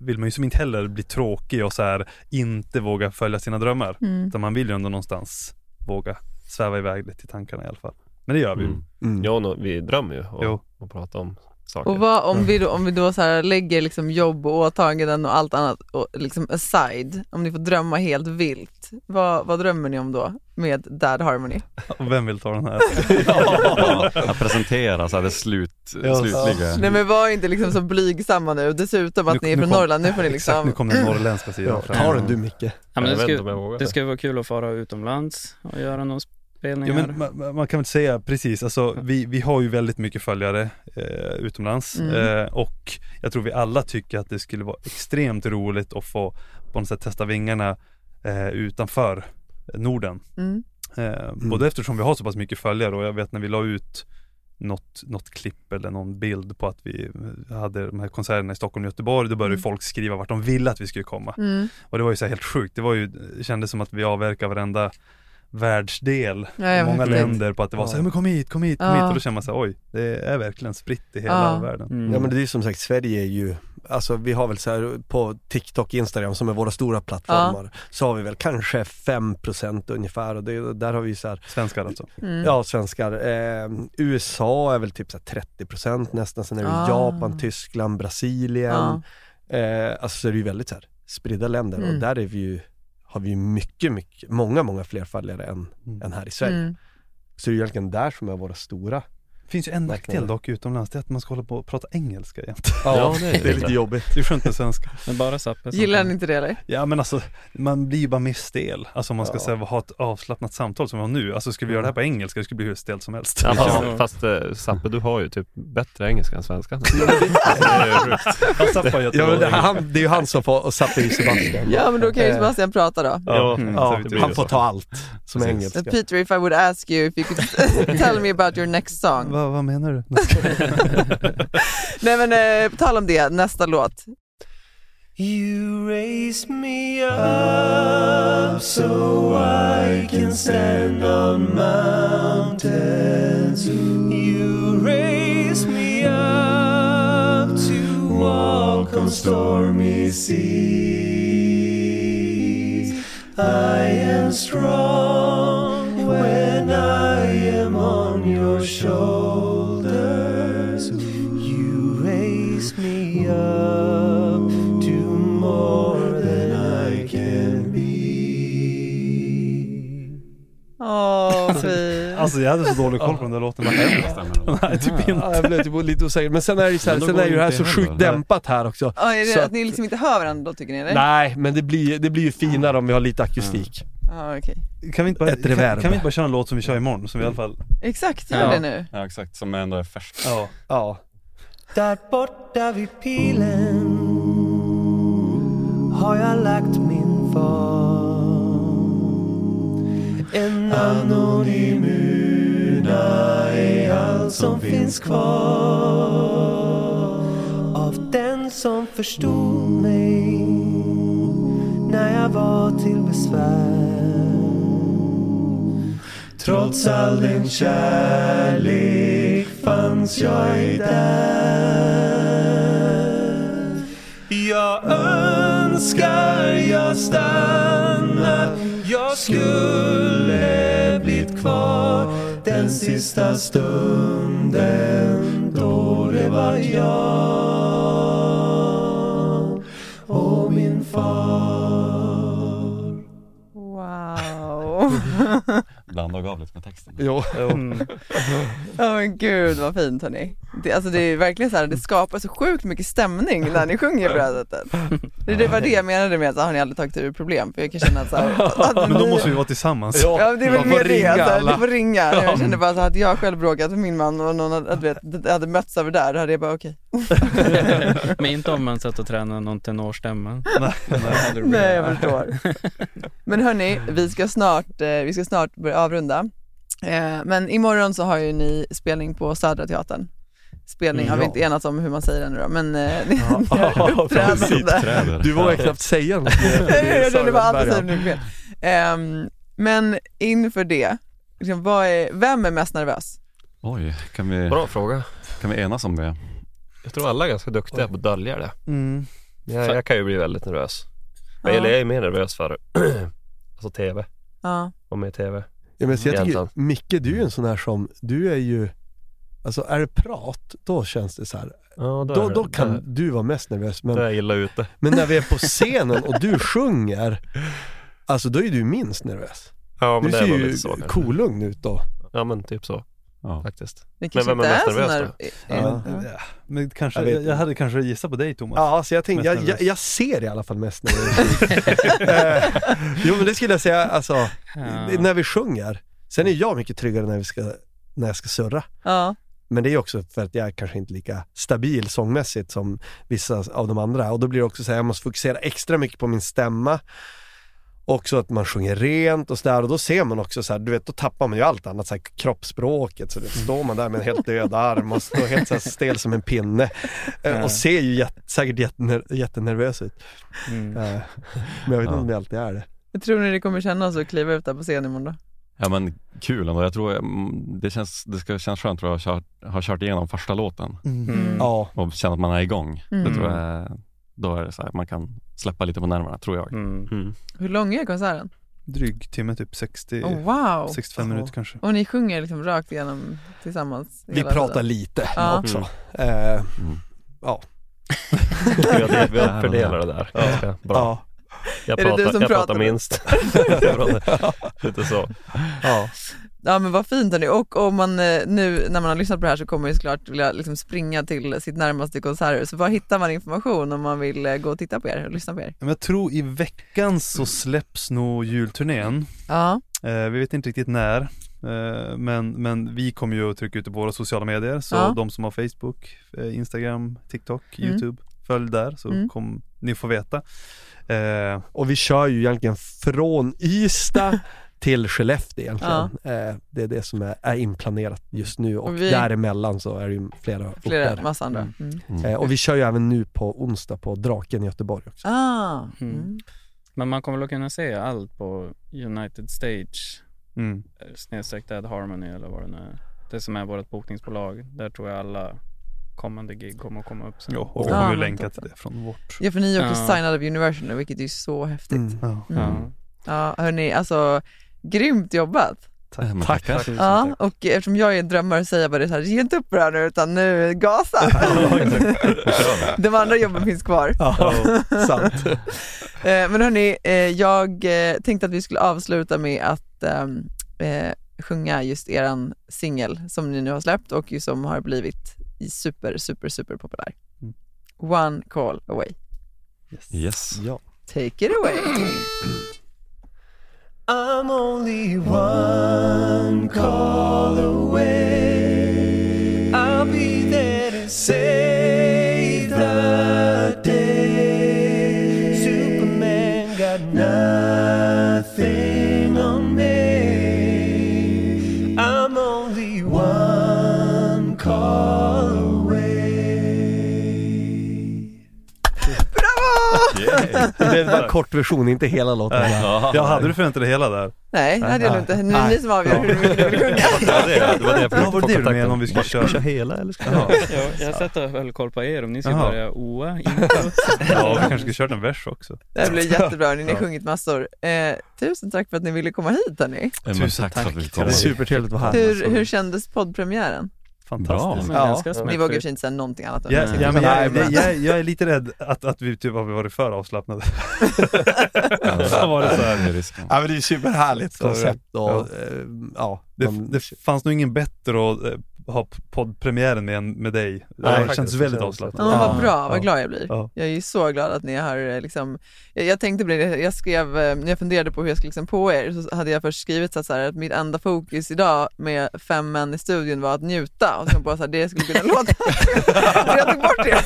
vill man ju som inte heller bli tråkig och så här, inte våga följa sina drömmar. Mm. Utan man vill ju ändå någonstans våga sväva iväg lite i tankarna i alla fall. Men det gör vi ju. Mm. mm. Ja, no, vi drömmer ju Jo. Och, pratar om saker. Och vad, om vi då, om vi då så här lägger liksom jobb och åtaganden och allt annat och liksom aside, om ni får drömma helt vilt, vad, vad drömmer ni om då med Dad Harmony? Och vem vill ta den här? Att presentera så här det slut, Ja. slutliga. Nej men var inte liksom så blygsamma nu, dessutom att Nu- ni är från kom- Norrland, nu får ni liksom Exakt, nu kom den norrländska sidan Ja, fram. ta den du Micke. Ja, men det, ska, det det. ska vara kul att fara utomlands och göra någon Ja, men man, man kan väl säga precis, alltså, vi, vi har ju väldigt mycket följare eh, utomlands Mm. eh, och jag tror vi alla tycker att det skulle vara extremt roligt att få på något sätt testa vingarna eh, utanför Norden. Mm. Eh, Både eftersom vi har så pass mycket följare och jag vet när vi la ut något, något klipp eller någon bild på att vi hade de här konserterna i Stockholm och Göteborg, då började Mm. folk skriva vart de ville att vi skulle komma. Mm. Och det var ju så här helt sjukt, det var ju, det kändes som att vi avverkar varenda världsdel, Ja, ja, många häftigt. länder på att det var så här, men kom hit, kom hit, kom Ja. hit och då känner man så här, oj, det är verkligen spritt i hela Ja. världen. Mm. Ja men det är ju som sagt, Sverige är ju, alltså vi har väl så här på TikTok, Instagram som är våra stora plattformar, så har vi väl kanske 5% ungefär och det, där har vi så här, Svenskar alltså. Mm. ja svenskar. Eh, USA är väl typ så här 30% nästan, sen är det Ah. Japan, Tyskland, Brasilien. Ja. Eh, alltså så är det ju väldigt så här spridda länder Mm. och där är vi ju, har vi mycket, mycket, många, många fler följare än, Mm. än här i Sverige. Mm. Så det är ju egentligen där som är våra stora finns ju en nackdel dock utomlands, det är att man ska hålla på och prata engelska jämt. Ja, det är det är lite. jobbigt. Det är skönt med svenska. Men bara Zappe som Gillar ni inte det eller? Ja men alltså, man blir ju bara mer stel. Alltså om man ska Ja. säga, ha ett avslappnat samtal som vi har nu. Alltså ska vi göra det här på engelska, det skulle bli hur stelt som helst. Ja, fast, Ja. fast eh, Sappe, du har ju typ bättre engelska än svenska. Det är ju Ja, men det, han, det är ju han som får, och satte ju Sebastian. Ja men då kan ju Eh, Sebastian prata då. Ja, Mm, det han får ta allt som är engelska. Peter, if I would ask you if you could tell me about your next song. Vad, vad menar du? Nej men eh, på tal om det, nästa låt. You raise me up so I can stand on mountains. You raise me up to walk on stormy seas. I am strong when I am on your shoulders. Alltså jag hade så dålig koll på den där låten? Nej typ inte. Ja, jag blev typ lite osäker, men sen är det ju så här, sen är ju det här så sjukt dämpat här också. Ja, är det Så att att- ni liksom inte hör varandra då tycker ni eller? Nej, men det blir, det blir ju finare om vi har lite akustik. Ja, okej. Kan vi, inte bara, Ett kan, kan vi inte bara köra en låt som vi kör imorgon, som vi i alla fall Exakt, gör Ja. det nu. Ja exakt, som ändå är färsk. Ja, Ja. Där borta vid pilen har jag lagt min far. En anonym urna är allt som finns kvar. Av den som förstod mig när jag var till besvär. Trots all den kärlek fanns jag ej där. Jag önskar jag stannat, jag skulle blivit kvar den sista stunden då det var jag Blanda och gav lite med texten. Jo. mm. Ja men gud vad fint hörni. Det, alltså det är verkligen så här, det skapar så sjukt mycket stämning när ni sjunger på det här sättet. Det, var det jag menade med att har ni aldrig tagit ur problem, för jag kan känna att så här, att Men då måste vi vara tillsammans. Ja det är väl mer det, ringa alltså, du får ringa. Ja. Jag kände bara så att jag själv bråkat med min man och någon hade, vet, hade mötts över där, då hade jag bara okej. Men inte om man satt och tränade någon tenorstämma. Nej, nej. Nej jag förstår. Men hörni, vi ska snart, eh, vi ska snart börja avrunda. Eh, men imorgon så har ju ni spelning på Södra Teatern. Spelning har vi inte enats om hur man säger det nu då, men eh, Ja. Sitträder. Du vågar knappt säga något. Jag kände bara alla säger nu fel. Ehm, Men inför det, liksom, vad är, vem är mest nervös? Oj, kan vi, Bra fråga. kan vi enas om det? Jag tror alla är ganska duktiga på att dölja det. Mm. Jag, jag kan ju bli väldigt nervös. Ja. Eller jag är mer nervös för alltså TV, Ja. vara med TV. Ja, men så jag tycker. Micke du är ju en sån här som, du är ju Alltså är det prat, då känns det så här. Ja, då då, då det- kan det- du vara mest nervös. Men, Då är jag illa ute. men när vi är på scenen och du sjunger, alltså då är du minst nervös. Ja, men du det är ser ju så kolugn ut då. Ja men typ så. Faktiskt. Det Men vem är mest är nervös när- då? Ja. Ja, men kanske, Jag jag, hade kanske gissat på dig Thomas. Ja, så jag tänkte, jag, jag, jag ser i alla fall mest nervös. Eh, Jo men det skulle jag säga, alltså, det- när vi sjunger. Sen är jag mycket tryggare när, vi ska, när jag ska surra. Ja. Men det är också för att jag är kanske inte lika stabil sångmässigt som vissa av de andra. Och då blir det också så här, jag måste fokusera extra mycket på min stämma. Också att man sjunger rent och sådär och då ser man också så här, du vet då tappar man ju allt annat, så här, kroppsspråket. Så det står man där med en helt död arm och står helt så här, stel som en pinne. Eh, Ja. Och ser ju jätt, säkert jättener, jättenervös ut. Mm. Eh, Men jag vet inte Ja. om det alltid är det. Hur tror ni det kommer kännas att kliva ut där på scen imorgon då? Ja men kul ändå. Jag tror mm, det, känns, det ska kännas skönt tror jag, att ha kört, ha kört igenom första låten. Mm. Ja. Och känna att man är igång. Mm. Det tror jag, då är det så här, man kan släppa lite på nerverna tror jag. Mm. Hur lång är konserten? Dryg timme, typ 60, Oh, wow. 65 minuter kanske. Och ni sjunger liksom rakt igenom tillsammans? Vi pratar tiden? lite Ja. också. Mm. Eh, Ja. Vi fördelat det där ganska bra. Ja. Jag Är det pratar, du som jag pratar pratar minst. Lite så. Ja. Ja men vad fint hörni. Och om man eh, nu när man har lyssnat på det här så kommer man ju såklart vilja liksom springa till sitt närmaste konserthus. Så var hittar man information om man vill eh, gå och titta på er och lyssna på er? Jag tror i veckan så släpps nog julturnén. Ja. Eh, vi vet inte riktigt när. Eh, men, men vi kommer ju att trycka ut det på våra sociala medier. Så Ja. de som har Facebook, Instagram, TikTok, Mm. YouTube, följ där så Mm. kommer ni få veta. Eh, Och vi kör ju egentligen från Ystad till Skellefteå egentligen. Eh, det är det som är, är inplanerat just nu och, Och vi- däremellan så är det ju flera, Flera, orter. massa andra. Mm. Eh, och vi kör ju även nu på onsdag på Draken i Göteborg också. Ah. Mm. Men man kommer väl kunna se allt på United Stage Mm. eh, snedstreck Dead Harmony eller vad det nu är. Det som är vårt bokningsbolag. Där tror jag alla kommande gig kommer att komma upp sen. Ja, och vi kommer ju men länka till det från vårt. Ja för ni är också Ja. signade av Universal nu vilket är ju så häftigt. Mm. Ja. Mm. Ja hörni, alltså grymt jobbat. Ja, men Tack. tackar. Ja, och eftersom jag är en drömmare säger jag bara det så här, ge inte upp på det här nu utan nu gasa. De andra jobben finns kvar. Ja, sant. Eh, Men hörni, eh, jag eh, tänkte att vi skulle avsluta med att ehm, eh, sjunga just eran singel som ni nu har släppt och ju som har blivit super, super, super populär. Mm. One call away. Yes. yes. Ja. Take it away. I'm only one call away. I'll be there to save kort version, inte hela låten. Ja, jag hade du förväntat dig hela där? Nej, det hade jag nog inte. Nu är det ni som avgör hur mycket ni vill sjunga. Ja, det, det var det jag det det du menade om vi skulle köra? hela eller ska. Ja, jag sätter väl koll på er om ni ska börja oa, introt. Ja, vi kanske ska köra en vers också. Det här blir jättebra, ni har Ja. sjungit massor. Eh, tusen tack för att ni ville komma hit hörni. Tusen tack för att vi tack. kom. Supertrevligt att vara här. Hur, hur kändes poddpremiären? Fantastiskt. Men Ja. ganska Ni vågar ju inte säga någonting annat. än Ja, ja, men jag, jag, jag, jag är lite rädd att, att vi typ har varit för avslappnade. Så var det så här. Ja men det är ju superhärligt koncept och ja. eh, ja. Det, det fanns nog ingen bättre att ha poddpremiären med, med dig. Det Nej, känns faktiskt. väldigt avslappnat. Ja, vad bra, vad glad jag blir. Ja. Jag är ju så glad att ni har eh, liksom, jag, jag tänkte på det, jag skrev, eh, när jag funderade på hur jag skulle liksom på er, så hade jag först skrivit så här, så här att mitt enda fokus idag med fem män i studion var att njuta och så kom på så här, det skulle kunna låta, så jag tog bort det.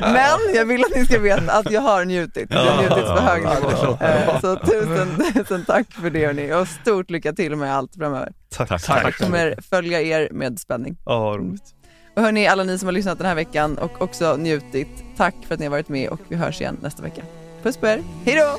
Men jag vill att ni ska veta att jag har njutit, jag har njutit på hög nivå. Eh, Så tusen, tusen tack för det hörni och stort lycka till med allt framöver. Tack. Tack. Jag kommer följa er med spänning. Ja, roligt. Och hörni, alla ni som har lyssnat den här veckan och också njutit, tack för att ni har varit med och vi hörs igen nästa vecka. Puss på er, hej då!